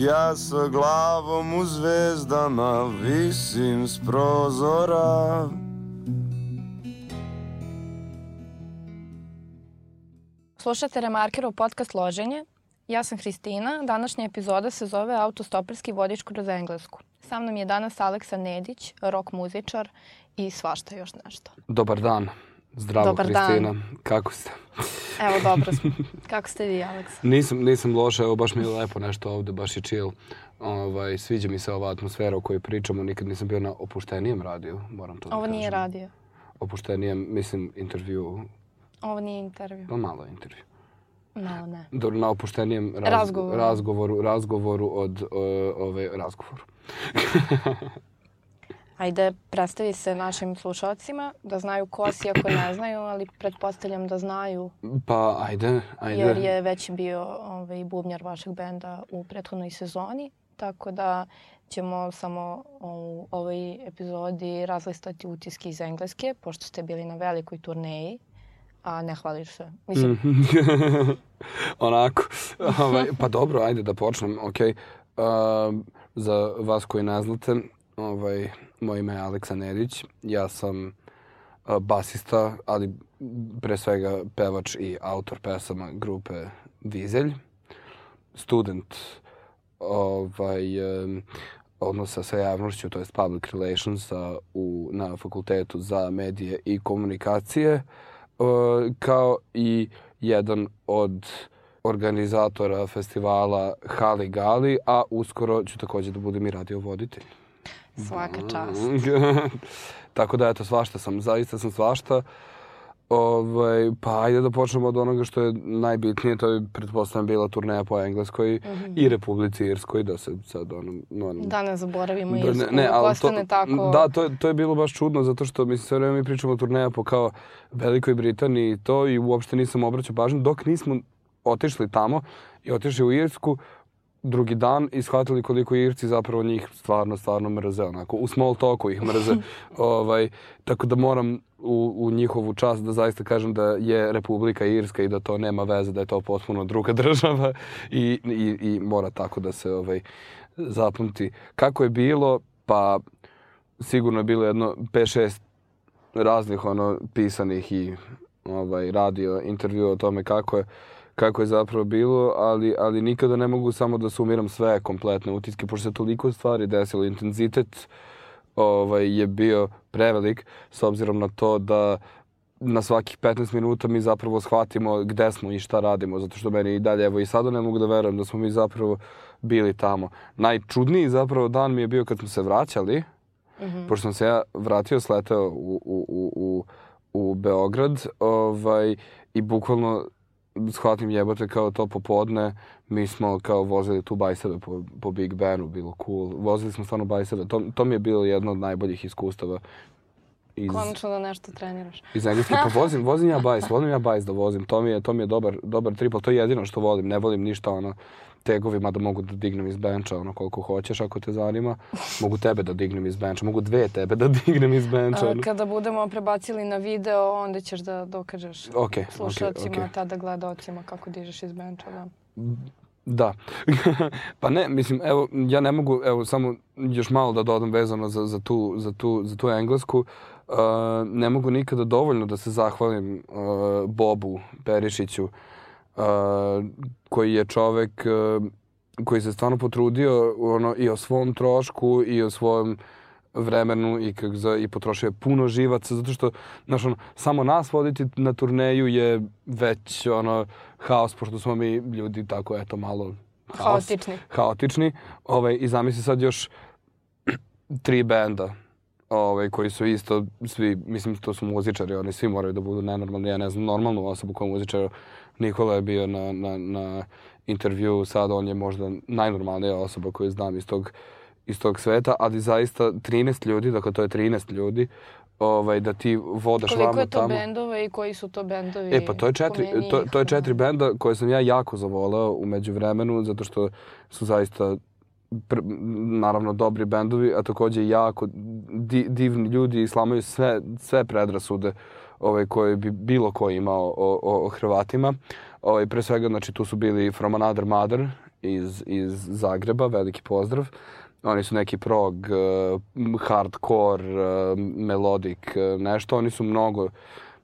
ja sa glavom u zvezdama visim s prozora Slušate Remarkerov podcast Loženje. Ja sam Hristina. Današnja epizoda se zove Autostoperski vodič kroz Englesku. Sa mnom je danas Aleksa Nedić, rok muzičar i svašta još nešto. Dobar dan. Zdravo, Dobar dan. Kristina. Kako ste? Evo, dobro smo. Kako ste vi, Aleksa? Nisam, nisam loša, evo baš mi je lepo nešto ovde, baš je chill. Ovaj, sviđa mi se ova atmosfera o kojoj pričamo, nikad nisam bio na opuštenijem radiju, moram to da Ovo kažem. nije radio. Opuštenijem, mislim, intervju, Ovo nije intervju. no malo intervju. Malo ne. Dobro, na opuštenijem raz, Razgovoru. razgovoru, razgovoru od o, ove, razgovoru. Ajde, predstavi se našim slušalcima da znaju ko si ako ne znaju, ali pretpostavljam da znaju Pa, ajde, ajde. jer je već bio ovaj, bubnjar vašeg benda u prethodnoj sezoni, tako da ćemo samo u ovoj epizodi razlistati utiske iz Engleske, pošto ste bili na velikoj turneji, a ne hvališ se. Mislim, Mhm. Onako. ovaj, pa dobro, ajde da počnem. Ok. Uh, za vas koji ne znate, ovaj, moje ime je Aleksa Nedić. Ja sam basista, ali pre svega pevač i autor pesama grupe Vizelj. Student ovaj, odnosa sa javnošću, to je public relations u, na fakultetu za medije i komunikacije, kao i jedan od organizatora festivala Hali Gali, a uskoro ću takođe da budem i radio voditelj. Svaka čast. Tako da, eto, svašta sam, zaista sam svašta. Ovaj, pa ajde da počnemo od onoga što je najbitnije, to je pretpostavljam bila turneja po Engleskoj i Republici Irskoj, da se sad ono... ono Da ne zaboravimo da, Irsku, ne, ako ali ostane tako... Da, to, je- to je bilo baš čudno, zato što, mislim, sve vreme mi pričamo o turneja po kao Velikoj Britaniji i to i uopšte nisam obraćao pažnju dok nismo otišli tamo i otišli u Irsku drugi dan i shvatili koliko Irci zapravo njih stvarno, stvarno mrze, onako, u small talku ih mrze. ovaj, tako da moram u, u njihovu čast da zaista kažem da je Republika Irska i da to nema veze, da je to potpuno druga država i, i, i mora tako da se ovaj, zapamti. Kako je bilo? Pa sigurno je bilo jedno 5-6 raznih ono pisanih i ovaj radio intervjua o tome kako je kako je zapravo bilo, ali, ali nikada ne mogu samo da sumiram sve kompletne utiske, pošto se toliko stvari desilo. Intenzitet ovaj, je bio prevelik, s obzirom na to da na svakih 15 minuta mi zapravo shvatimo gde smo i šta radimo, zato što meni i dalje, evo i sada ne mogu da verujem da smo mi zapravo bili tamo. Najčudniji zapravo dan mi je bio kad smo se vraćali, Mhm. pošto sam se ja vratio, sletao u, u, u, u, u Beograd ovaj, i bukvalno shvatim jebote kao to popodne, mi smo kao vozili tu bajseve po, po Big Benu, bilo cool. Vozili smo stvarno bajseve, to, to mi je bilo jedno od najboljih iskustava iz, Konačno da nešto treniraš. iz Engleske. Pa vozim, vozim ja bajs, volim ja bajs da vozim, to mi je, to mi je dobar, dobar trip, ali to je jedino što volim, ne volim ništa ono, tegovima da mogu da dignem iz benča ono koliko hoćeš ako te zanima. Mogu tebe da dignem iz benča, mogu dve tebe da dignem iz benča. Ono. kada budemo prebacili na video, onda ćeš da dokažeš Ok, ok, slušalcima, ok. tada gledalcima kako dižeš iz benča. Da. Da. pa ne, mislim, evo, ja ne mogu, evo, samo još malo da dodam vezano za, za, tu, za, tu, za tu englesku. Uh, ne mogu nikada dovoljno da se zahvalim uh, Bobu Perišiću, uh, koji je čovek uh, koji se stvarno potrudio ono, i o svom trošku i o svojom vremenu i, kak za, i potrošio je puno živaca, zato što znaš, ono, samo nas voditi na turneju je već ono, haos, pošto smo mi ljudi tako, eto, malo haos, Haotični. haotični. Ovaj, I zamisli sad još tri benda ovaj, koji su isto svi, mislim to su muzičari, oni svi moraju da budu nenormalni, ja ne znam normalnu osobu koja muzičar. Nikola je bio na, na, na intervju, sad on je možda najnormalnija osoba koju znam iz tog, iz tog sveta, ali zaista 13 ljudi, dakle to je 13 ljudi, ovaj, da ti vodaš Koliko vamo je to tamo. bendova i koji su to bendovi? E pa to je četiri, to, to je četiri benda koje sam ja jako zavoleo u međuvremenu zato što su zaista pr, naravno dobri bendovi, a takođe jako di, divni ljudi i slamaju sve, sve predrasude ovaj, koje bi bilo ko imao o, o, o Hrvatima. Ovaj, pre svega, znači, tu su bili From Another Mother iz, iz Zagreba, veliki pozdrav. Oni su neki prog, uh, hardcore, uh, melodic, uh, nešto. Oni su mnogo,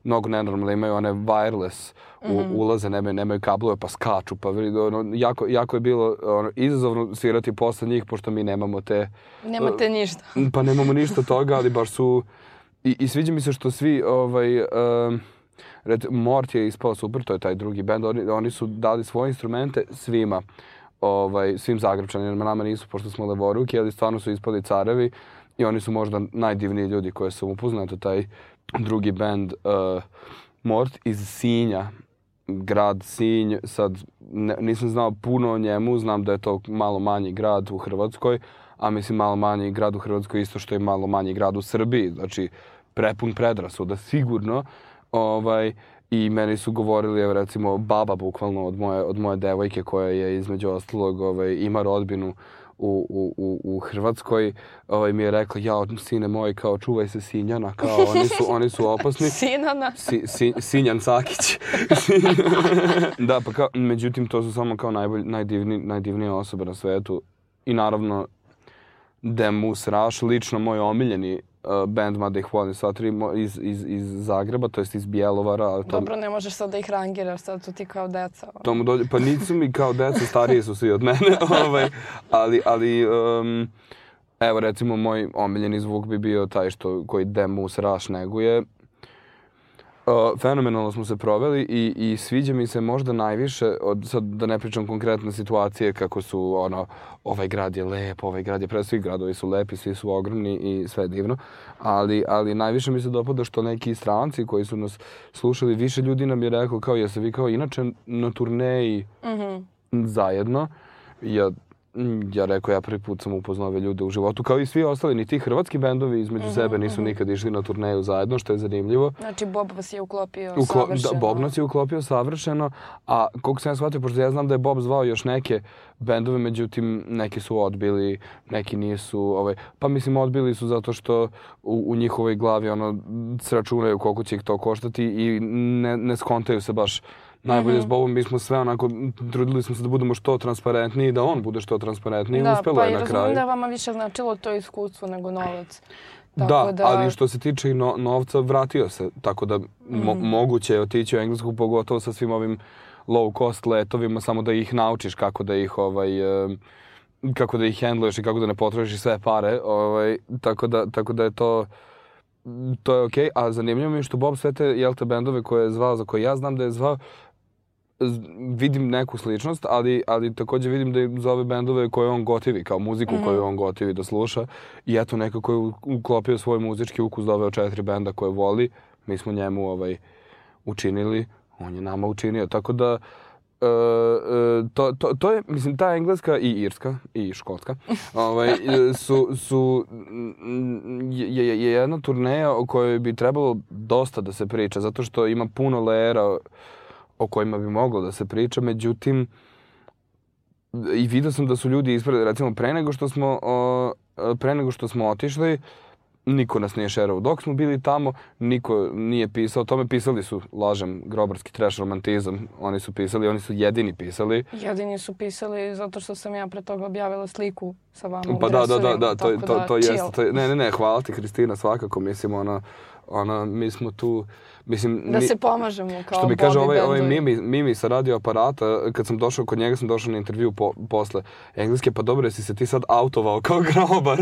mnogo nenormalni, imaju one wireless u, mm -hmm. ulaze, nemaju, nemaju kablove, pa skaču, pa ono, jako, jako je bilo ono, izazovno svirati posle njih, pošto mi nemamo te... Nemate uh, ništa. Pa nemamo ništa toga, ali baš su... I, i sviđa mi se što svi, ovaj, um, red, Mort je ispao super, to je taj drugi band, oni, oni su dali svoje instrumente svima, ovaj, svim Zagrebčanima, nama nisu, pošto smo levoruki, ali stvarno su ispali carevi i oni su možda najdivniji ljudi koje sam upoznao, to taj drugi band uh, Mort iz Sinja, grad Sinj, sad ne, nisam znao puno o njemu, znam da je to malo manji grad u Hrvatskoj, a mislim malo manji grad u Hrvatskoj isto što je malo manji grad u Srbiji, znači prepun predrasuda sigurno. Ovaj, I meni su govorili, evo recimo, baba bukvalno od moje, od moje devojke koja je između ostalog ovaj, ima rodbinu u, u, u, u Hrvatskoj, ovaj, mi je rekla, ja, sine moj, kao, čuvaj se Sinjana, kao, oni su, oni su opasni. Sinana. Si, si, Sinjan Sakić. da, pa kao, međutim, to su samo kao najbolj, najdivni, najdivnije osobe na svetu. I naravno, Demus Raš, lično moj omiljeni band, mada ih volim sva tri iz, iz, iz Zagreba, to jest iz Bjelovara. To... Dobro, ne možeš sad da ih rangiraš, sad su ti kao deca. Ono. To mu dođe, pa nisu mi kao deca, stariji su svi od mene, ovaj, ali, ali um, evo recimo moj omiljeni zvuk bi bio taj što koji Demus Raš neguje, Uh, fenomenalno smo se proveli i, i sviđa mi se možda najviše, od, sad da ne pričam konkretne situacije kako su ono, ovaj grad je lep, ovaj grad je pre svi gradovi su lepi, svi su ogromni i sve je divno, ali, ali najviše mi se dopada što neki stranci koji su nas slušali, više ljudi nam je rekao kao jeste vi kao inače na turneji mm -hmm. zajedno. Ja ja rekao, ja prvi put sam upoznao ove ljude u životu, kao i svi ostali, ni ti hrvatski bendovi između mm -hmm, sebe nisu mm -hmm. nikad išli na turneju zajedno, što je zanimljivo. Znači, Bob vas je uklopio Uklo savršeno. Da, Bob nas je uklopio savršeno, a koliko sam ja shvatio, pošto ja znam da je Bob zvao još neke bendove, međutim, neki su odbili, neki nisu, ovaj, pa mislim, odbili su zato što u, u njihovoj glavi ono, sračunaju koliko će ih to koštati i ne, ne skontaju se baš najbolje mm -hmm. s Bobom, mi smo sve onako, trudili smo se da budemo što transparentniji, da on bude što transparentniji da, uspelo pa je na kraju. Da, pa da vama više značilo to iskustvo nego novac. Tako da, da, ali što se tiče i no, novca, vratio se. Tako da mm -hmm. mo, moguće je otići u Englesku, pogotovo sa svim ovim low cost letovima, samo da ih naučiš kako da ih ovaj, kako da ih handluješ i kako da ne potrošiš sve pare. Ovaj, tako, da, tako da je to to je okej, okay. a zanimljivo mi je što Bob sve te, jel te, bendove koje je zvao, za koje ja znam da je zvao, vidim neku sličnost, ali, ali takođe vidim da je za ove bendove koje on gotivi, kao muziku mm -hmm. koju on gotivi da sluša. I eto, nekako je uklopio svoj muzički ukus ove četiri benda koje voli. Mi smo njemu ovaj, učinili, on je nama učinio. Tako da, Uh, uh, to, to, to je, mislim, ta engleska i irska i škotska ovaj, su, su je, je, je jedna turneja o kojoj bi trebalo dosta da se priča, zato što ima puno lera o kojima bi moglo da se priča, međutim, i vidio sam da su ljudi ispred, recimo pre nego što smo, o, pre nego što smo otišli, niko nas nije šerao. Dok smo bili tamo, niko nije pisao. O tome pisali su, lažem, grobarski trash romantizam. Oni su pisali, oni su jedini pisali. Jedini su pisali zato što sam ja pre toga objavila sliku sa vama pa u da, da, da, da, to, to, to, to jeste. To, ne, ne, ne, hvala ti Kristina, svakako. Mislim, ona, ona, mi smo tu... Mislim, da mi, se pomažemo kao Što mi kaže ovaj, ovaj Mimi, Mimi sa radio aparata, kad sam došao kod njega, sam došao na intervju po, posle engleske, pa dobro, jesi se ti sad autovao kao grobar?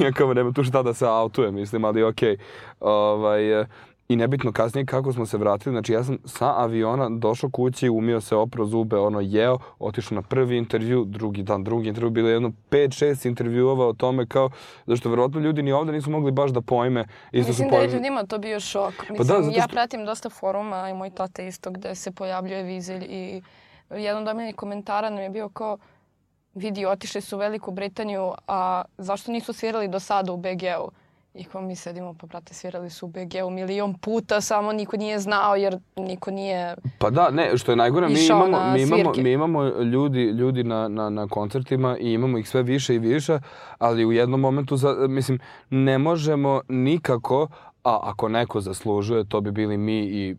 Ja kao nema tu šta da se autuje, mislim, ali okej. Okay. Ovaj, I nebitno kasnije kako smo se vratili, znači ja sam sa aviona došao kući, umio se, opro zube, ono jeo, otišao na prvi intervju, drugi dan, drugi intervju, bilo je jedno 5-6 intervjuova o tome kao, zašto verovatno ljudi ni ovde nisu mogli baš da pojme. Isto Mislim da je ljudima to bio šok. Mislim, pa da, zato što... ja pratim dosta foruma i moj tata isto gde se pojavljuje Vizelj i jedan od omiljenih komentara nam je bio kao vidi, otišli su u Veliku Britaniju, a zašto nisu svirali do sada u BG-u? I kao mi sedimo, pa brate, svirali su u BG-u milion puta, samo niko nije znao jer niko nije Pa da, ne, što je najgore, mi imamo, mi imamo, mi imamo ljudi, ljudi na, na, na koncertima i imamo ih sve više i više, ali u jednom momentu, za, mislim, ne možemo nikako a ako neko zaslužuje, to bi bili mi i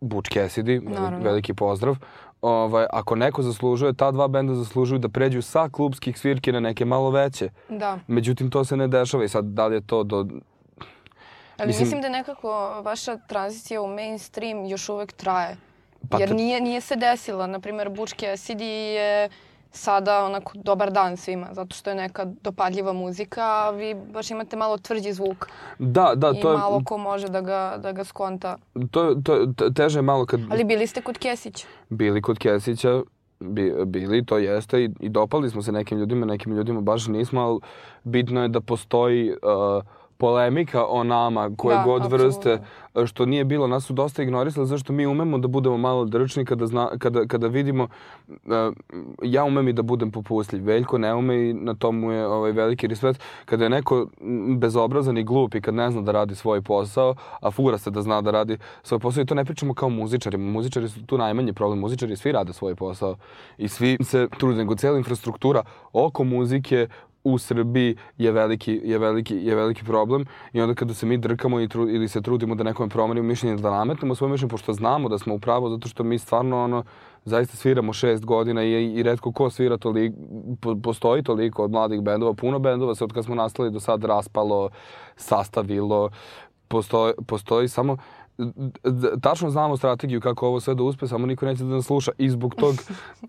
Butch Cassidy, Naravno. veliki pozdrav. Ovaj, ako neko zaslužuje, ta dva benda zaslužuju da pređu sa klubskih svirki na neke malo veće. Da. Međutim, to se ne dešava i sad da li je to do... Ali Mislim- mislim, da nekako vaša tranzicija u mainstream još uvek traje. Pa Jer nije, nije se desila. Naprimer, Butch Cassidy je sada onako dobar dan svima, zato što je neka dopadljiva muzika, a vi baš imate malo tvrđi zvuk Da, da, i to je, malo ko može da ga, da ga skonta. to, to, to, teže je malo kad Ali bili ste kod Kesića. bili kod Kesića, bi, bili, to jeste, i, i dopali smo se nekim ljudima, nekim ljudima baš nismo, ali bitno je da postoji uh, polemika o nama, koje Da, god vrste, što nije bilo. Nas su dosta ignorisali, zašto mi umemo da budemo malo drčni kada, zna, kada, kada vidimo, uh, ja umem i da budem popustljiv, Veljko ne ume i na tomu je ovaj, veliki respekt. Kada je neko bezobrazan i glup i kad ne zna da radi svoj posao, a fura se da zna da radi svoj posao i to ne pričamo kao muzičarima. Muzičari su tu najmanji problem. Muzičari svi rade svoj posao i svi se trude, nego cijela infrastruktura oko muzike u Srbiji je veliki, je veliki, je veliki problem i onda kada se mi drkamo i tru, ili se trudimo da nekome promenimo mišljenje, da nametnemo svoje mišljenje, pošto znamo da smo u pravu, zato što mi stvarno ono, zaista sviramo šest godina i, i redko ko svira toliko, po, postoji toliko od mladih bendova, puno bendova se od kad smo nastali do sad raspalo, sastavilo, postoji, postoji samo tačno znamo strategiju kako ovo sve da uspe, samo niko neće da nas sluša. I zbog tog,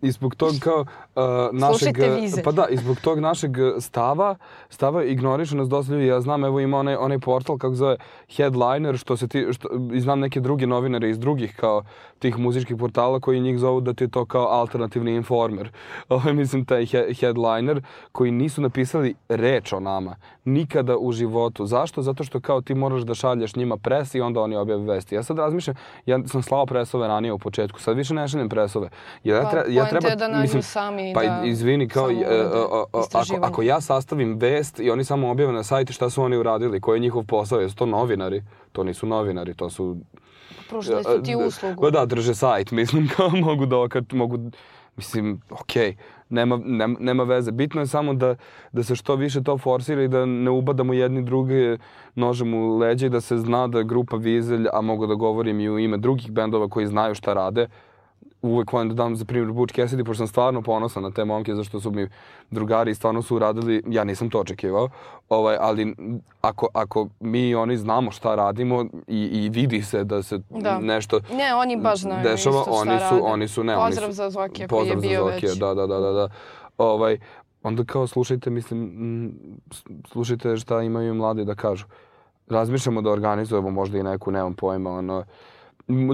i zbog tog kao uh, našeg... Pa da, i zbog tog našeg stava, stava ignorišu nas dosta ljudi. Ja znam, evo ima onaj, onaj portal kako zove Headliner, što se ti, što, i znam neke druge novinare iz drugih kao tih muzičkih portala koji njih zovu da ti je to kao alternativni informer. Ovo je, mislim, taj he, headliner koji nisu napisali reč o nama. Nikada u životu. Zašto? Zato što kao ti moraš da šalješ njima pres i onda oni objave vesti. Ja sad razmišljam, ja sam slao presove ranije u početku, sad više ne šaljem presove. Ja, Pa, tre, ja treba, je da nađu sami pa da izvini, kao, samo e, e, e, ako, ako ja sastavim vest i oni samo objave na sajtu šta su oni uradili, koji je njihov posao, jesu to novinari? To nisu novinari, to su Pružili su ti uslugu. Pa da, drže sajt, mislim, kao mogu da okač, mogu, mislim, okej, nema, nema, nema veze. Bitno je samo da, da se što više to forsira i da ne ubadamo jedni druge nožem u leđe i da se zna da je grupa Vizelj, a mogu da govorim i u ime drugih bendova koji znaju šta rade, uvek volim da dam za primjer Butch Cassidy, pošto sam stvarno ponosan na te momke, zašto su mi drugari i stvarno su uradili, ja nisam to očekivao, ovaj, ali ako, ako mi i oni znamo šta radimo i, i vidi se da se Da. nešto Ne, oni baš znaju dešava, isto oni su, rade. oni su, ne, Pozdrav oni su, za Zokija koji je bio Zokija, već. Da, da, da, da, da. Ovaj, onda kao slušajte, mislim, mm, slušajte šta imaju mladi da kažu. Razmišljamo da organizujemo možda i neku, nemam pojma, ono,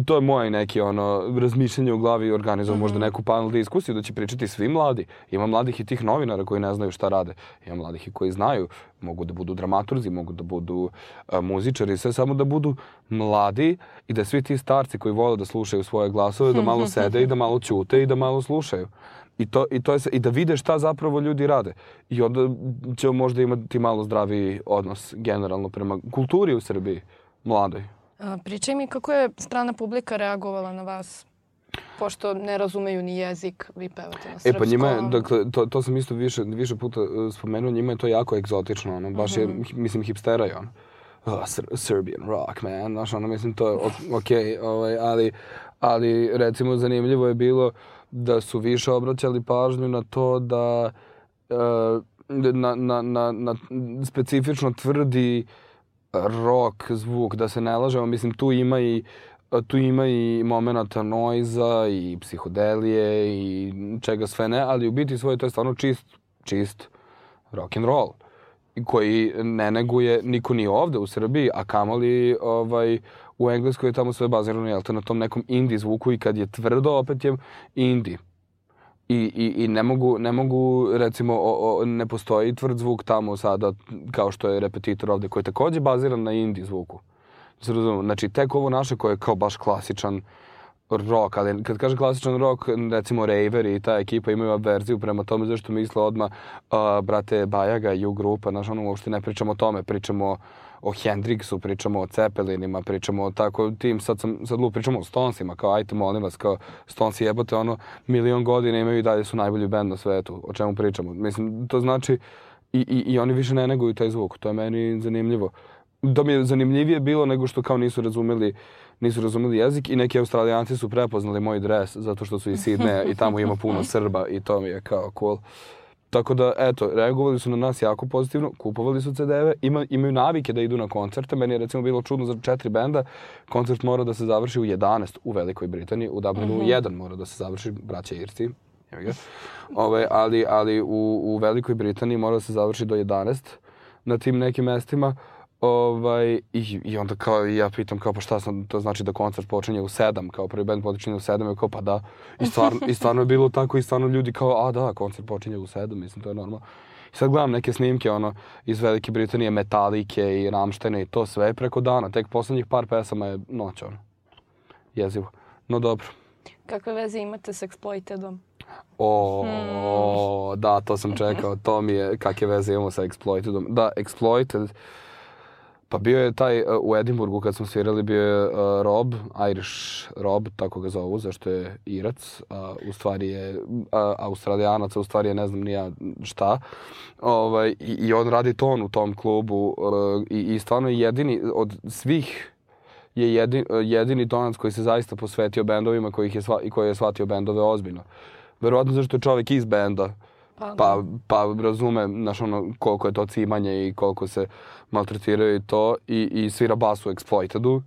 to je moje neki ono razmišljanje u glavi i organizujemo možda Mhm. neku panel diskusiju da će pričati svi mladi. Ima mladih i tih novinara koji ne znaju šta rade. Ima mladih i koji znaju. Mogu da budu dramaturzi, mogu da budu a, muzičari, sve samo da budu mladi i da svi ti starci koji vole da slušaju svoje glasove, da malo sede i da malo ćute i da malo slušaju. I, to, i, to je, I da vide šta zapravo ljudi rade. I onda ćemo možda imati malo zdraviji odnos generalno prema kulturi u Srbiji, mladoj. Pričaj mi kako je strana publika reagovala na vas, pošto ne razumeju ni jezik, vi pevate na E srpskom. pa njima je, dakle, to, to sam isto više, više puta uh, spomenuo, njima je to jako egzotično, ono, baš je, hi- mislim, hipstera je, ono. Oh, Serbian rock, man, znaš, ono, mislim, to je okej, ovaj, ali, ali, recimo, zanimljivo je bilo da su više obraćali pažnju na to da uh, na, na, na, na specifično tvrdi rock zvuk, da se ne lažemo, mislim, tu ima i tu ima i momenata noiza i psihodelije i čega sve ne, ali u biti svoje to je stvarno čist, čist rock and roll koji ne neguje niko ni ovde u Srbiji, a kamoli ovaj, u Engleskoj je tamo sve bazirano jel na tom nekom indie zvuku i kad je tvrdo opet je indie. I, i, i ne, mogu, ne mogu, recimo, o, o, ne postoji tvrd zvuk tamo sada kao što je repetitor ovde, koji je takođe baziran na indie zvuku. Se? Znači, tek ovo naše koje je kao baš klasičan rock, ali kad kaže klasičan rock, recimo Raver i ta ekipa imaju verziju prema tome zašto misle odmah uh, brate Bajaga i U grupa, znaš, ono, uopšte ne pričamo o tome, pričamo o Hendrixu, pričamo o Cepelinima, pričamo o tako tim, sad sam, sad lup, pričamo o Stonesima, kao ajte molim vas, kao Stonesi jebote, ono, milion godina imaju i dalje su najbolji band na svetu, o čemu pričamo. Mislim, to znači, i, i, i oni više ne neguju taj zvuk, to je meni zanimljivo. to mi je zanimljivije bilo nego što kao nisu razumeli nisu razumeli jezik i neki australijanci su prepoznali moj dres zato što su iz Sidneja i tamo ima puno Srba i to mi je kao cool. Tako da, eto, reagovali su na nas jako pozitivno, kupovali su CD-eve, ima, imaju navike da idu na koncerte. Meni je recimo bilo čudno za četiri benda, koncert mora da se završi u 11 u Velikoj Britaniji, u Dublinu mm -hmm. 1 mora da se završi, braća Irci, Ove, ovaj, ali, ali u, u Velikoj Britaniji mora da se završi do 11 na tim nekim mestima. Ovaj, i, I onda kao ja pitam kao pa šta sam, to znači da koncert počinje u 7, kao prvi band počinje u 7, i kao pa da. I stvarno, I stvarno je bilo tako i stvarno ljudi kao a da, koncert počinje u 7, mislim to je normalno. I sad gledam neke snimke ono iz Velike Britanije, Metalike i Ramštene i to sve preko dana. Tek poslednjih par pesama je noć ono. Jezivo. No dobro. Kakve veze imate s Exploitedom? O, hmm. da, to sam čekao. To mi je kakve veze imamo sa Exploitedom. Da, Exploited Pa bio je taj uh, u Edimburgu kad smo svirali bio je uh, Rob, Irish Rob, tako ga zovu, zašto je Irac, a u stvari je uh, Australijanac, a u stvari je ne znam nija šta. Ovaj, i, I on radi ton u tom klubu uh, i, i stvarno je jedini od svih je jedini, jedini tonac koji se zaista posvetio bendovima kojih je sva, i koji je shvatio bendove ozbiljno. Verovatno zašto je čovjek iz benda. Pa, pa, pa razume, znaš, ono, koliko je to cimanje i koliko se maltretiraju i to. I, i svira bas u Exploitedu.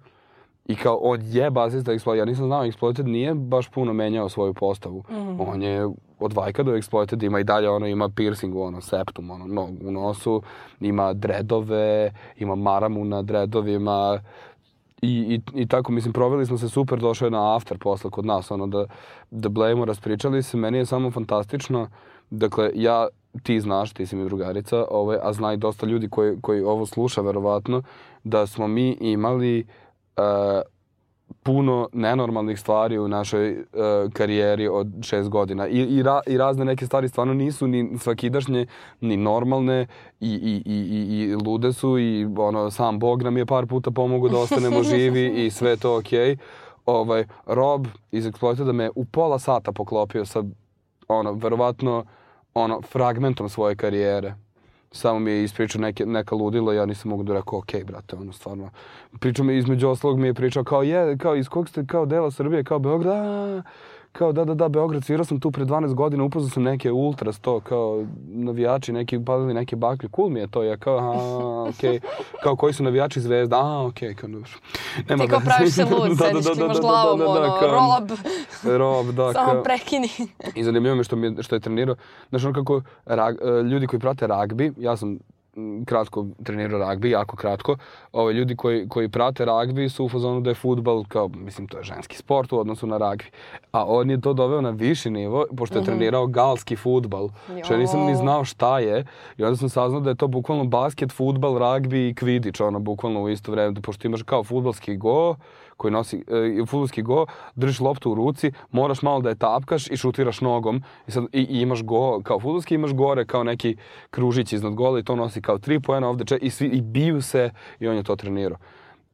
I kao, on je basista Exploited. Ja nisam znao, Exploited nije baš puno menjao svoju postavu. Mm -hmm. On je od Vajka do Exploited ima i dalje, ono, ima piercing u ono, septum, ono, no, u nosu, ima dredove, ima maramu na dredovima, I, i, I tako, mislim, proveli smo se super, došao je na after posle kod nas, ono, da, da blejemo, raspričali se, meni je samo fantastično, dakle, ja, ti znaš, ti si mi drugarica, ovaj, a zna i dosta ljudi koji, koji ovo sluša, verovatno, da smo mi imali uh, puno nenormalnih stvari u našoj uh, karijeri od šest godina. I, i, ra, I razne neke stvari stvarno nisu ni svakidašnje, ni normalne i, i, i, i, lude su i ono, sam Bog nam je par puta pomogao da ostanemo živi i sve to okej. Okay. Ovaj, Rob iz Exploited da me u pola sata poklopio sa ono, verovatno ono, fragmentom svoje karijere samo mi je ispričao neke, neka ludila, ja nisam mogu da rekao, okay, brate, ono, stvarno. Pričao mi, između oslog mi je pričao kao, je, kao, iz kog ste, kao, dela Srbije, kao, Beograd, kao da, da, da, Beograd, svirao sam tu pre 12 godina, upoznao sam neke ultras, to, kao navijači, neki palili neke baklje, cool mi je to, ja kao, aha, okej, okay. kao koji su navijači zvezda, a, okej, okay, kao, dobro. Nema Ti kao praviš se lud, da, sediš, da, da, klimaš da, glavom, da, da, da, ono, kao, rob, rob, da, samo kao, prekini. I zanimljivo me što, mi, što je trenirao, znaš, ono kako, rag, ljudi koji prate ragbi, ja sam kratko trenirao ragbi, jako kratko. Ove, ljudi koji, koji prate ragbi su u fazonu da je futbal kao, mislim, to je ženski sport u odnosu na ragbi. A on je to doveo na viši nivo, pošto je mm -hmm. trenirao galski futbal, što ja nisam ni znao šta je. I onda sam saznao da je to bukvalno basket, futbal, ragbi i kvidič, ono, bukvalno u isto vreme, pošto imaš kao futbalski go, koji nosi e, futbolski go, držiš loptu u ruci, moraš malo da je tapkaš i šutiraš nogom i, sad, i, i imaš go, kao futbolski imaš gore kao neki kružić iznad gola i to nosi kao tri poena ovde če, i, svi, i biju se i on je to trenirao.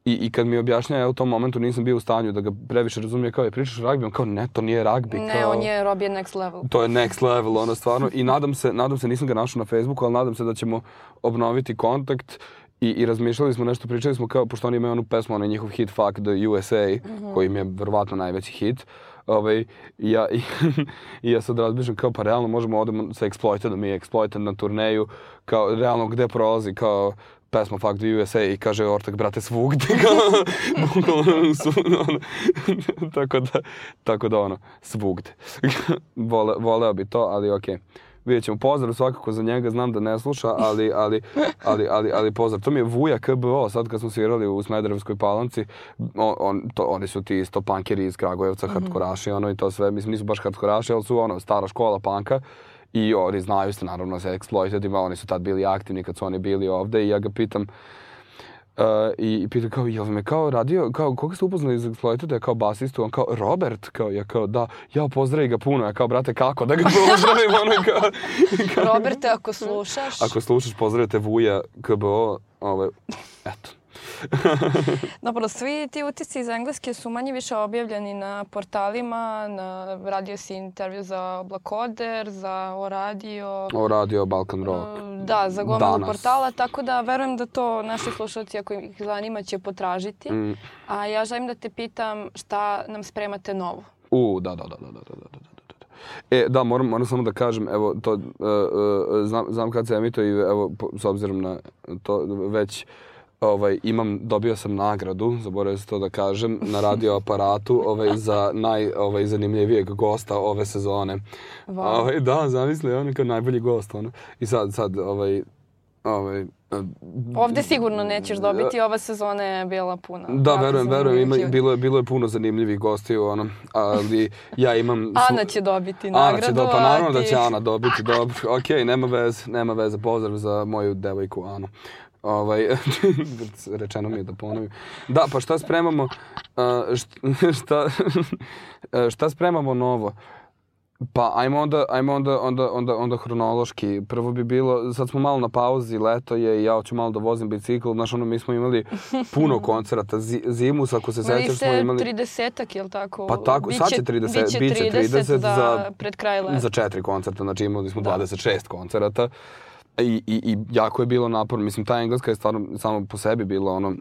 I, I kad mi objašnja, ja u tom momentu nisam bio u stanju da ga previše razumije kao je pričaš ragbi, on kao ne, to nije ragbi. Ne, kao, on je Rob je next level. To je next level, ono stvarno. I nadam se, nadam se, nisam ga našao na Facebooku, ali nadam se da ćemo obnoviti kontakt I, I razmišljali smo nešto, pričali smo kao, pošto oni imaju onu pesmu, onaj njihov hit Fuck the USA, mm -hmm. koji im je verovatno najveći hit. Ovaj, i, ja, i, i ja sad razmišljam kao, pa realno možemo odemo sa Exploitedom i Exploited na turneju, kao, realno gde prolazi, kao, pesma Fuck the USA i kaže Ortak, brate, svugde. tako da, tako da ono, svugde. Vole, voleo bi to, ali okej. Okay vidjet ćemo. Pozdrav svakako za njega, znam da ne sluša, ali, ali, ali, ali, ali pozdrav. To mi je Vuja KBO, sad kad smo svirali u Smederevskoj palanci, on, on, to, oni su ti isto pankeri iz Kragujevca, mm -hmm. hardkoraši, ono i to sve. Mislim, nisu baš hardkoraši, ali su ono, stara škola panka. I oni znaju se naravno sa Exploitedima, oni su tad bili aktivni kad su oni bili ovde i ja ga pitam, Uh, i pita kao, jel me kao radio, kao, koga ste upoznali iz Exploited, kao basistu, on kao, Robert, kao, ja kao, da, ja pozdravi ga puno, ja kao, brate, kako da ga pozdravim, ono kao, kao... Roberte, ako slušaš. Ako slušaš, pozdravite Vuja, KBO, ove, eto. Dobro, svi ti utisci iz Engleske su manje više objavljeni na portalima, na, radio si intervju za Oblakoder, za O radio. O radio Balkan Rock. Da, za gomilu portala, tako da verujem da to naši slušalci ako ih zanima će potražiti. Mm. A ja želim da te pitam šta nam spremate novo. U, da, da, da, da, da, da, da. E, da, moram, moram samo da kažem, evo, to, uh, uh, znam, znam kad se emituje i evo, s obzirom na to, već uh, ovaj, imam, dobio sam nagradu, zaboravio sam to da kažem, na radio aparatu ovaj, za naj, ovaj, zanimljivijeg gosta ove sezone. Wow. Ovaj, da, zamisli, on kao najbolji gost, ono. I sad, sad, ovaj, ovaj, Ovde sigurno nećeš dobiti, ova sezona je bila puna. Da, verujem, verujem, ima, bilo, je, bilo je puno zanimljivih gostiju, ono, ali ja imam... Ana će dobiti nagradu, Ana će do, pa naravno da ti- će Ana dobiti, dobro. Okej, nema veze, nema veze, pozdrav za moju devojku Anu. Ovaj, rečeno mi je da ponovim. Da, pa šta spremamo, uh, šta, šta spremamo novo? Pa ajmo onda, ajmo onda, onda, onda, onda hronološki. Prvo bi bilo, sad smo malo na pauzi, leto je i ja hoću malo da vozim bicikl. Znaš, ono, mi smo imali puno koncerata. Zi, zimus, ako se Imali sećaš, ste smo imali... 30-ak, je li tako? Pa tako, sad će 30, biće biće 30, 30 za, za- pred kraj leta. Za četiri koncerta, znači imali smo Da. 26 koncerata. I, i, I jako je bilo naporno. Mislim, ta engleska je stvarno samo po sebi bila ono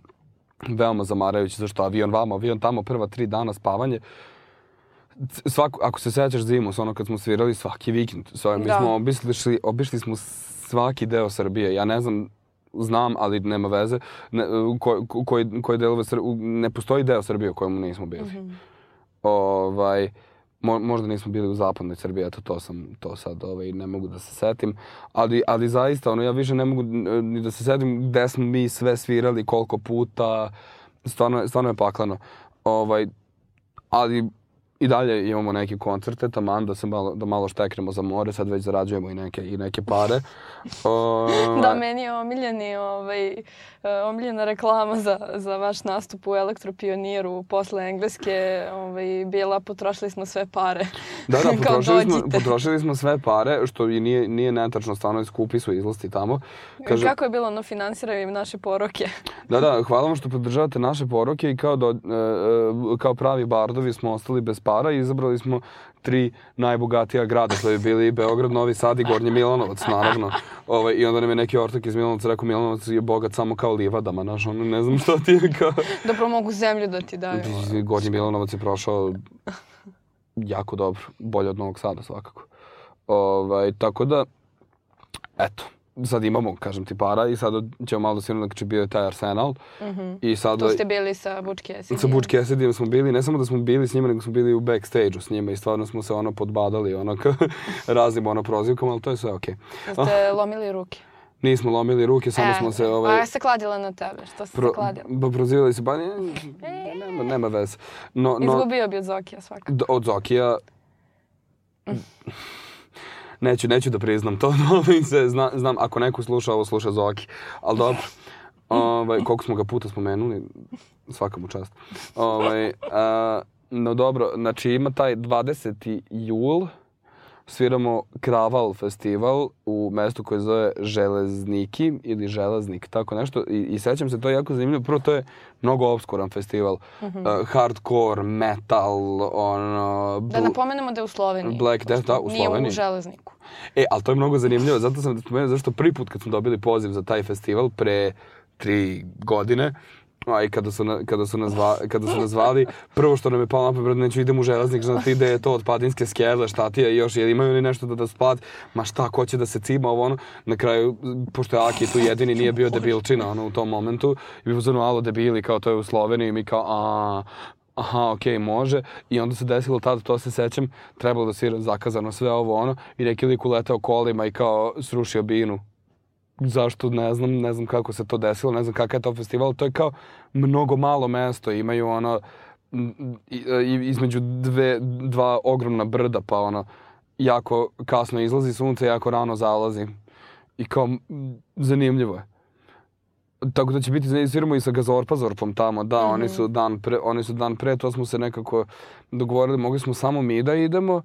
veoma zamarajuće, zašto avion vamo, avion tamo, prva tri dana spavanje. Svako, ako se sećaš zimus, ono kad smo svirali svaki vikend, sve, mi Da. smo obišli, obišli smo svaki deo Srbije. Ja ne znam, znam, ali nema veze, ne, ko, ko, koji, koji delove Srbije, ne postoji deo Srbije u kojemu nismo bili. Mhm. Ovaj, mo, možda nismo bili u zapadnoj Srbiji, eto to sam, to sad ovaj, ne mogu da se setim. Ali, ali zaista, ono, ja više ne mogu ni da se setim gde smo mi sve svirali, koliko puta, stvarno, stvarno je paklano. Ovaj, ali i dalje imamo neke koncerte, taman da se malo, da malo šteknemo za more, sad već zarađujemo i neke, i neke pare. Ovaj, Da, meni je omiljeni, ovaj, omiljena reklama za, za vaš nastup u Elektropioniru posle Engleske ovaj, bila potrošili smo sve pare. Da, da, potrošili smo, potrošili smo sve pare, što i nije, nije netačno, stvarno skupi su izlasti tamo. Kaže... Kako je bilo, ono, finansiraju im naše poroke. Da, da, hvala vam što podržavate naše poroke i kao, do, e, e, kao pravi bardovi smo ostali bez para i izabrali smo tri najbogatija grada, što bi bili Beograd, Novi Sad i Gornji Milanovac, naravno. Ovaj, I onda nam je neki ortak iz Milanovca rekao Milanovac je bogat samo kao livadama, znaš, ono, ne znam što ti je kao... Dobro mogu zemlju da ti daju. Gornji Milanovac je prošao jako dobro, bolje od Novog Sada svakako. Ovaj, tako da, eto, sad imamo, kažem ti, para i sad ćemo malo da sviramo, znači bio je taj Arsenal. Mhm. I sad, Tu ste bili sa Butch Cassidy. sa Butch Cassidyjem smo bili, ne samo da smo bili s njima, nego smo bili u backstage-u s njima i stvarno smo se ono podbadali, ono, raznim ono prozivkama, ali to je sve okej. Ste lomili ruke. Nismo lomili ruke, samo E, smo se, A ovaj, ja se kladila na tebe. Što ste pro, se kladila? ba, prozivali se, ba, ne, nema, nema veze. No, no, Izgubio bi od Zokija svakako. Od Zokija neću, neću da priznam to, ovaj, se, zna, znam, ako neko sluša ovo, sluša Zoki, ali dobro. Ovaj, koliko smo ga puta spomenuli, svaka mu čast. Ovaj, a, no dobro, znači ima taj 20. jul, sviramo Kraval festival u mestu koje zove Železniki ili Železnik, tako nešto. I, i sećam se, to je jako zanimljivo. Prvo, to je mnogo obskuran festival. Uh, hardcore, metal, ono... Da napomenemo da je u Sloveniji. Black Death, da, u Nije Sloveniji. u železniku. E, ali to je mnogo zanimljivo, zato sam da spomenuo, zašto prvi put kad smo dobili poziv za taj festival pre tri godine, a i kada su, na, kada, su nas zva, kada su nas zvali, prvo što nam je palo na pamet, neću idem u železnik, znaš ti da je to od padinske skele, šta ti je još, jel imaju li nešto da da spad, ma šta, ko će da se cima, ovo ono, na kraju, pošto je Aki tu jedini nije bio debilčina, ono, u tom momentu, i bi pozvano, alo, debili, kao to je u Sloveniji, mi kao, a, aha, okej, može. I onda se desilo tada, to se sećam, trebalo da svira zakazano sve ovo ono i neki lik uletao kolima i kao srušio binu. Zašto, ne znam, ne znam kako se to desilo, ne znam kakav je to festival. To je kao mnogo malo mesto, imaju ono i- između dve, dva ogromna brda, pa ono jako kasno izlazi sunce, jako rano zalazi. I kao, zanimljivo je. Tako da će biti sviramo i sa Gazorpazorpom tamo, da, oni su dan pre, oni su dan pre, to smo se nekako dogovorili, mogli smo samo mi da idemo, uh,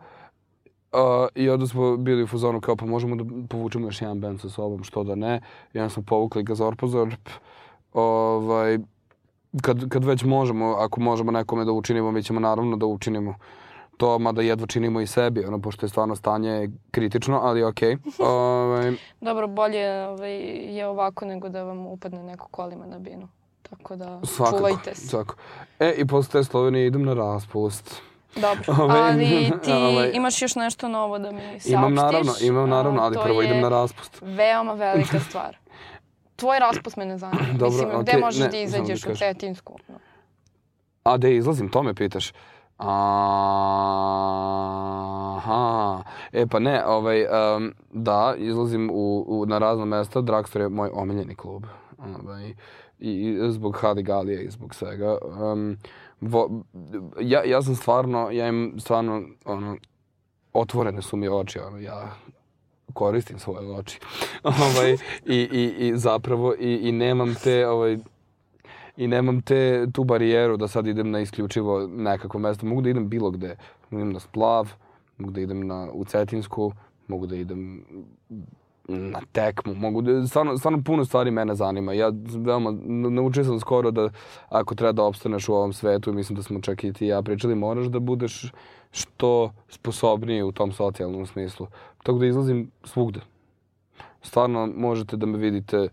i onda smo bili u fazonu kao pa možemo da povučemo još jedan band sa sobom, što da ne, i onda smo povukli Gazorpazorp, ovaj, kad, kad već možemo, ako možemo nekome da učinimo, mi ćemo naravno da učinimo to, mada jedva činimo i sebi, ono, pošto je stvarno stanje kritično, ali okej. Okay. ovaj, Dobro, bolje ovaj, je ovako nego da vam upadne neko kolima na binu. Tako da svakako, čuvajte se. svakako. E, i posle te Slovenije idem na raspust. Dobro, Ovaj, ali ti ovaj, imaš još nešto novo da mi saopštiš. Imam naravno, imam naravno, ali prvo idem na raspust. veoma velika stvar. Tvoj raspust me ne zanima. Dobro, Mislim, gde okej, možeš ne, da samo izađeš da u kažem. Cetinsku? No. A da izlazim, to me pitaš. Aha. E pa ne, ovaj, um, da, izlazim u, u, na razna mesta. Dragstore je moj omiljeni klub. Ovaj, i, i zbog Hadigalije i zbog svega. Um, vo, ja, ja sam stvarno, ja im stvarno, ono, otvorene su mi oči, ono, ja koristim svoje oči. ovaj, i, i, I zapravo, i, i nemam te, ovaj, i nemam te, tu barijeru da sad idem na isključivo nekakvo mesto. Mogu da idem bilo gde. Mogu da idem na Splav, mogu da idem na, u Cetinsku, mogu da idem na tekmu, mogu da, stvarno, stvarno puno stvari mene zanima. Ja veoma, naučio sam skoro da ako treba da opstaneš u ovom svetu, mislim da smo čak i ti i ja pričali, moraš da budeš što sposobniji u tom socijalnom smislu. Tako da izlazim svugde. Stvarno možete da me vidite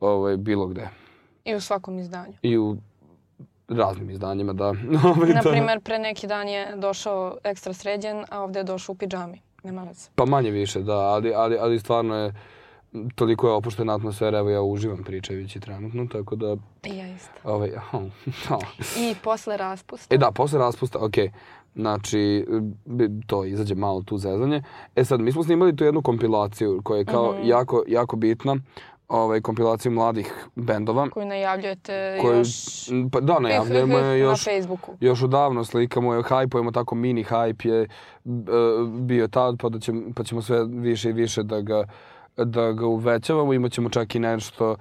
ovaj, bilo gde. I u svakom izdanju. I u raznim izdanjima, da. Ovaj, Na da. primer, pre neki dan je došao ekstra sređen, a ovde je došao u pidžami. Nema veze. Pa manje više, da, ali, ali, ali stvarno je, toliko je opuštena atmosfera, evo ja uživam pričajući trenutno, tako da, I ja isto. ovaj, oh, I posle raspusta. E da, posle raspusta, okej. Znači, bi- to izađe malo tu zezanje. E sad, mi smo snimali tu jednu kompilaciju koja je kao Mhm. jako, jako bitna. Ovaj, kompilaciju mladih bendova. Koju najavljujete Koju, još... pa da, najavljujemo je još, Na Facebooku. još odavno slikamo je, hajpujemo tako mini hype je e, bio tad, pa, da ćemo, pa ćemo sve više i više da ga, da ga uvećavamo. Imaćemo čak i nešto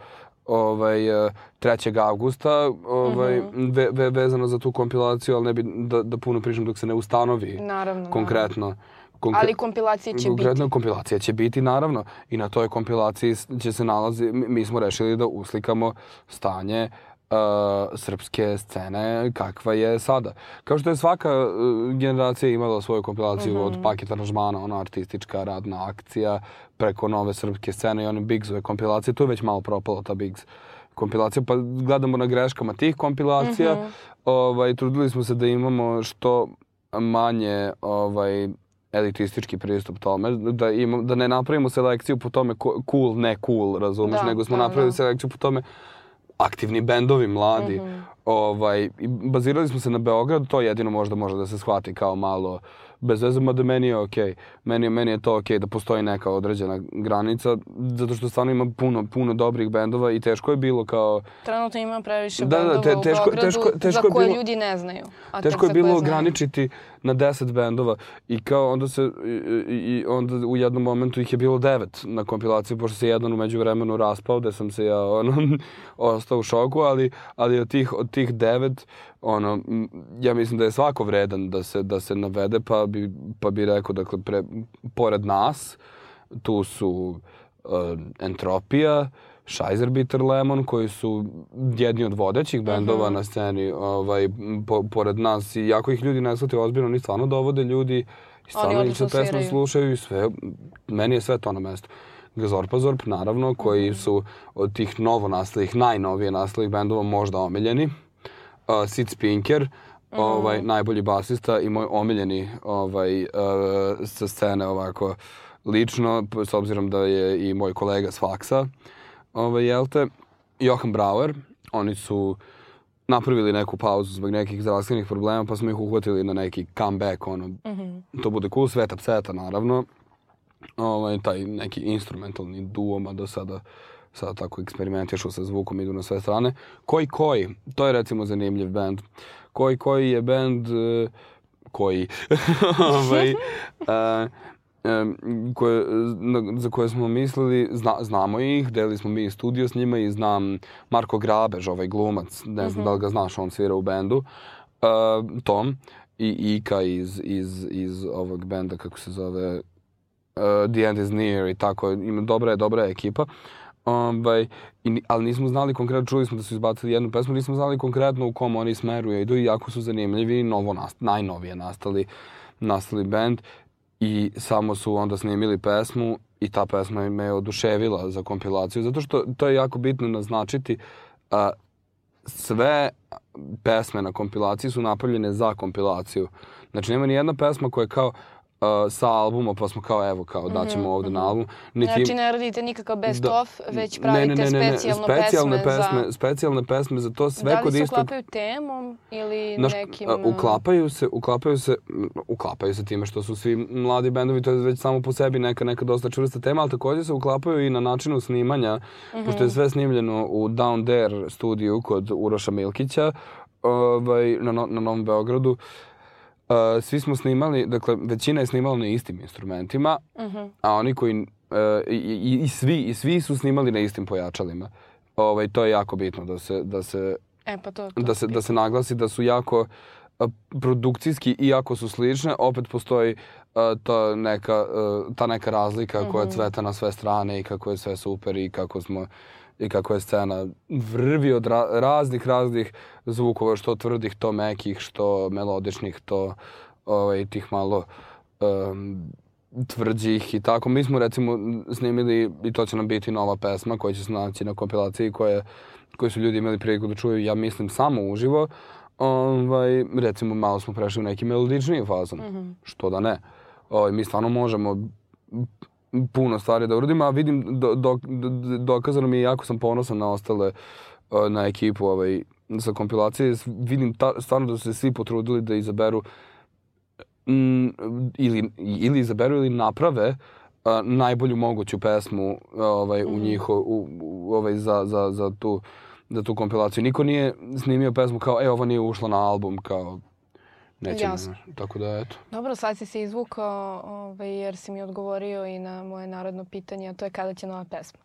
ovaj, e, 3. avgusta ovaj, Mhm. ve, ve, vezano za tu kompilaciju, ali ne bi da, da puno pričam dok se ne ustanovi Naravno. konkretno. naravno. Ali kompilacije će Konkretno biti. kompilacija će biti, naravno. I na toj kompilaciji će se nalazi, mi, smo rešili da uslikamo stanje uh, srpske scene kakva je sada. Kao što je svaka uh, generacija imala svoju kompilaciju Mhm. od paket aranžmana, ona artistička radna akcija, preko nove srpske scene i one Bigsove kompilacije, tu je već malo propala ta Bigs kompilacija, pa gledamo na greškama tih kompilacija. Mhm. ovaj, trudili smo se da imamo što manje ovaj, elitistički pristup tome, da, imam, da ne napravimo selekciju po tome ko, cool, ne cool, razumeš, Da, nego smo da, napravili da. selekciju po tome aktivni bendovi, mladi. Mhm. Ovaj, i bazirali smo se na Beograd, to jedino možda može da se shvati kao malo bez veze, mada meni je okej. Meni, meni je to okej da postoji neka određena granica, zato što stvarno ima puno, puno dobrih bendova i teško je bilo kao... Trenutno ima previše Da, da, bendova te- u teško- Beogradu teško- teško za je koje bilo- ljudi ne znaju. A Teško je za bilo koje znaju. Na 10 bendova i kao onda se i, i, onda u jednom momentu ih je bilo devet na kompilaciji pošto se jedan umeđu vremenu raspao da sam se ja ono ostao u šoku ali ali od tih od tih devet ono ja mislim da je svako vredan da se da se navede pa bi pa bi rekao dakle pre, pored nas tu su uh, Entropija, Scheiser Bitter Lemon, koji su jedni od vodećih bendova na sceni ovaj, po, pored nas i jako ih ljudi ne shvataju ozbiljno, oni stvarno dovode ljudi i stvarno ih pesme sviraju. slušaju i sve, meni je sve to na mestu. Gazorpazorp, naravno, koji su od tih novo nastalih, najnovije nastalih bendova možda omiljeni. Uh, Sid Spinker, ovaj, najbolji basista i moj omiljeni ovaj, uh, sa scene ovako lično, s obzirom da je i moj kolega s faksa, ovaj, jel te, Johan Brauer, oni su napravili neku pauzu zbog nekih zdravstvenih problema, pa smo ih uhvatili na neki comeback, ono, Mhm. to bude cool, Sveta Pseta, naravno, ovaj, taj neki instrumentalni duo, mada sada sada tako eksperimentišu sa zvukom, idu na sve strane. Koji koji, to je recimo zanimljiv band. Koji koji je band e, koji ovaj, e, koje, na, za koje smo mislili, zna, znamo ih, delili smo mi studio s njima i znam Marko Grabež, ovaj glumac, ne znam da li ga znaš, on svira u bendu, e, Tom i Ika iz, iz, iz ovog benda, kako se zove, uh, The End is Near i tako, ima dobra je, dobra je ekipa. Ovaj, i, ali nismo znali konkretno, čuli smo da su izbacili jednu pesmu, nismo znali konkretno u kom oni smeru idu i jako su zanimljivi, novo nast, najnovije nastali, nastali band i samo su onda snimili pesmu i ta pesma me je oduševila za kompilaciju, zato što to je jako bitno naznačiti, a, sve pesme na kompilaciji su napravljene za kompilaciju. Znači nema ni jedna pesma koja je kao uh, sa albuma, pa smo kao evo, kao daćemo ovde na album. Niti, Znači ne radite nikakav best Da. of, već pravite specijalno specijalne pesme, pesme, za... specijalne pesme za to sve da li kod se istog uklapaju temom ili Znaš, nekim... a, uklapaju se, uklapaju se, uklapaju se time što su svi mladi bendovi, to je već samo po sebi neka, neka dosta čvrsta tema, ali takođe se uklapaju i na načinu snimanja, pošto je sve snimljeno u Down There studiju kod Uroša Milkića, ovaj, na, na Novom Beogradu. Uh, svi smo snimali, dakle, većina je snimala na istim instrumentima, a oni koji, uh, i, i, i, svi, i svi su snimali na istim pojačalima. Ovaj, to je jako bitno da se, da se E, pa to, to da se, da se naglasi da su jako a, produkcijski, iako su slične, opet postoji a, ta, neka, a, ta neka razlika koja cveta na sve strane i kako je sve super i kako smo i kako je scena vrvi od ra raznih, raznih zvukova, što tvrdih, to mekih, što melodičnih, to ovaj, tih malo um, tvrđih i tako. Mi smo recimo snimili, i to će nam biti nova pesma koja će se naći na kompilaciji koje, koju su ljudi imali priliku da čuju, ja mislim, samo uživo. Ovaj, recimo, malo smo prešli u neki melodičniji fazon. Što da ne. Ovaj, mi stvarno možemo puno stvari da uradimo, a vidim, do, do, do, dokazano mi je, jako sam ponosan na ostale, eh, na ekipu ovaj, sa kompilacije, vidim ta, stvarno da su se svi potrudili da izaberu mm, ili, ili izaberu ili naprave a, najbolju moguću pesmu ovaj, u njiho, u, u, ovaj, za, za, za, tu, za tu kompilaciju. Niko nije snimio pesmu kao, e, ovo nije ušla na album, kao, nećemo. Jasno. Tako da, eto. Dobro, sad si se izvukao ovaj, jer si mi odgovorio i na moje narodno pitanje, a to je kada će nova pesma.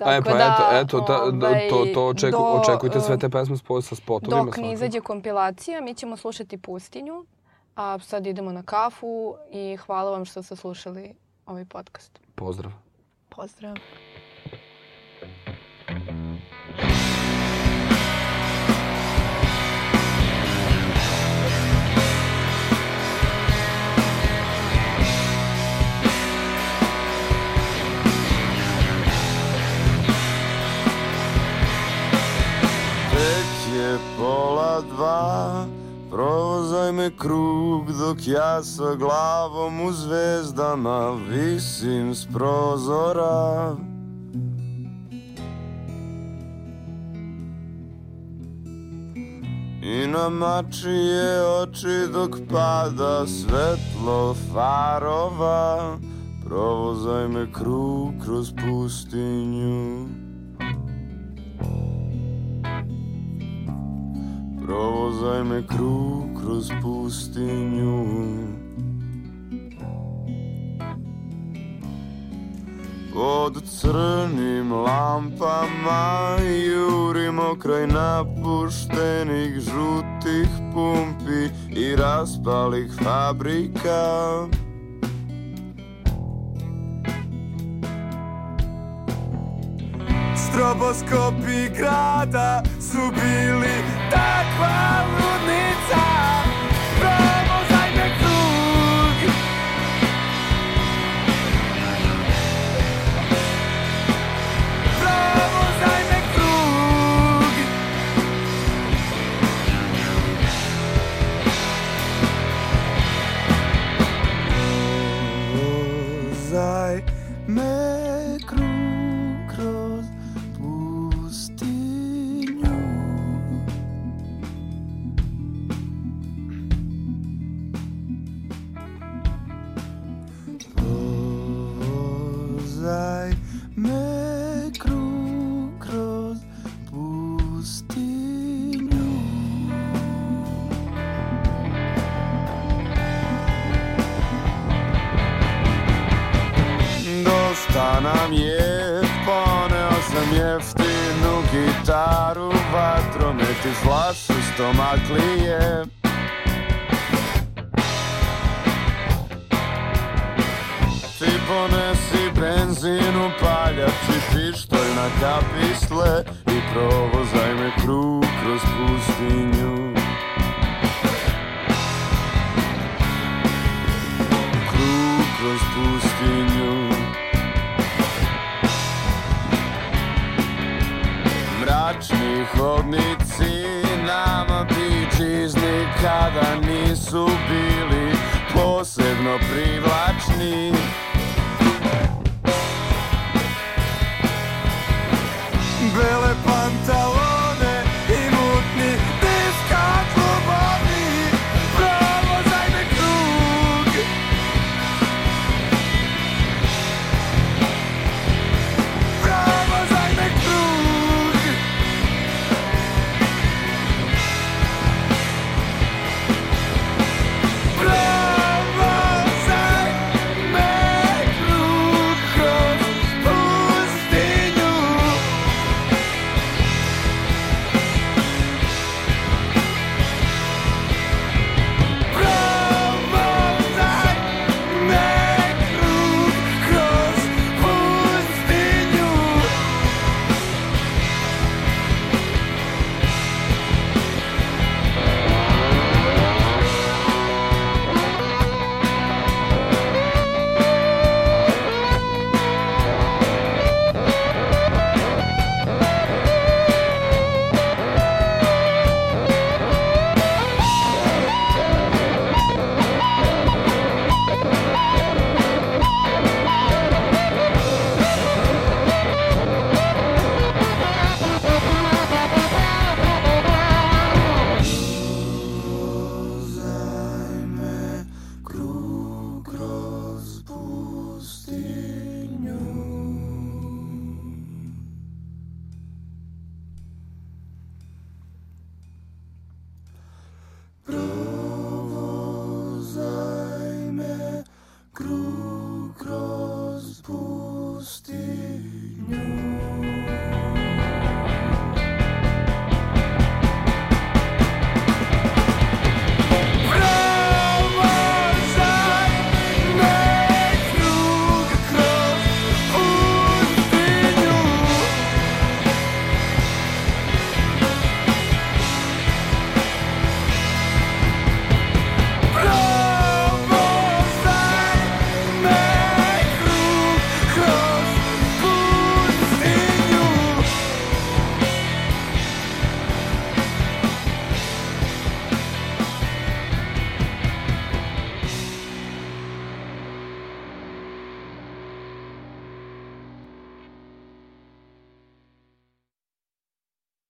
A e, pa eto, eto ta, ovaj, to, to očeku, do, očekujte sve uh, te pesme spo, sa spotovima. Dok ne izađe kompilacija, mi ćemo slušati Pustinju, a sad idemo na kafu i hvala vam što ste slušali ovaj podcast. Pozdrav. Pozdrav! Pola dva. Provozaj me krug dok ja sa glavom u zvezdama visim s prozora. I na mačije oči dok pada svetlo farova Provozaj me krug kroz pustinju Provozaj me krug kroz pustinju. Pod crnim lampama jurimo kraj napuštenih žutih pumpi i raspalih fabrika Stroboskopi grada su bili takva ludnica flašu stomaklije Ti ponesi benzin u palja Baci pištolj na kapisle I provozaj nisu bili posebno privlačni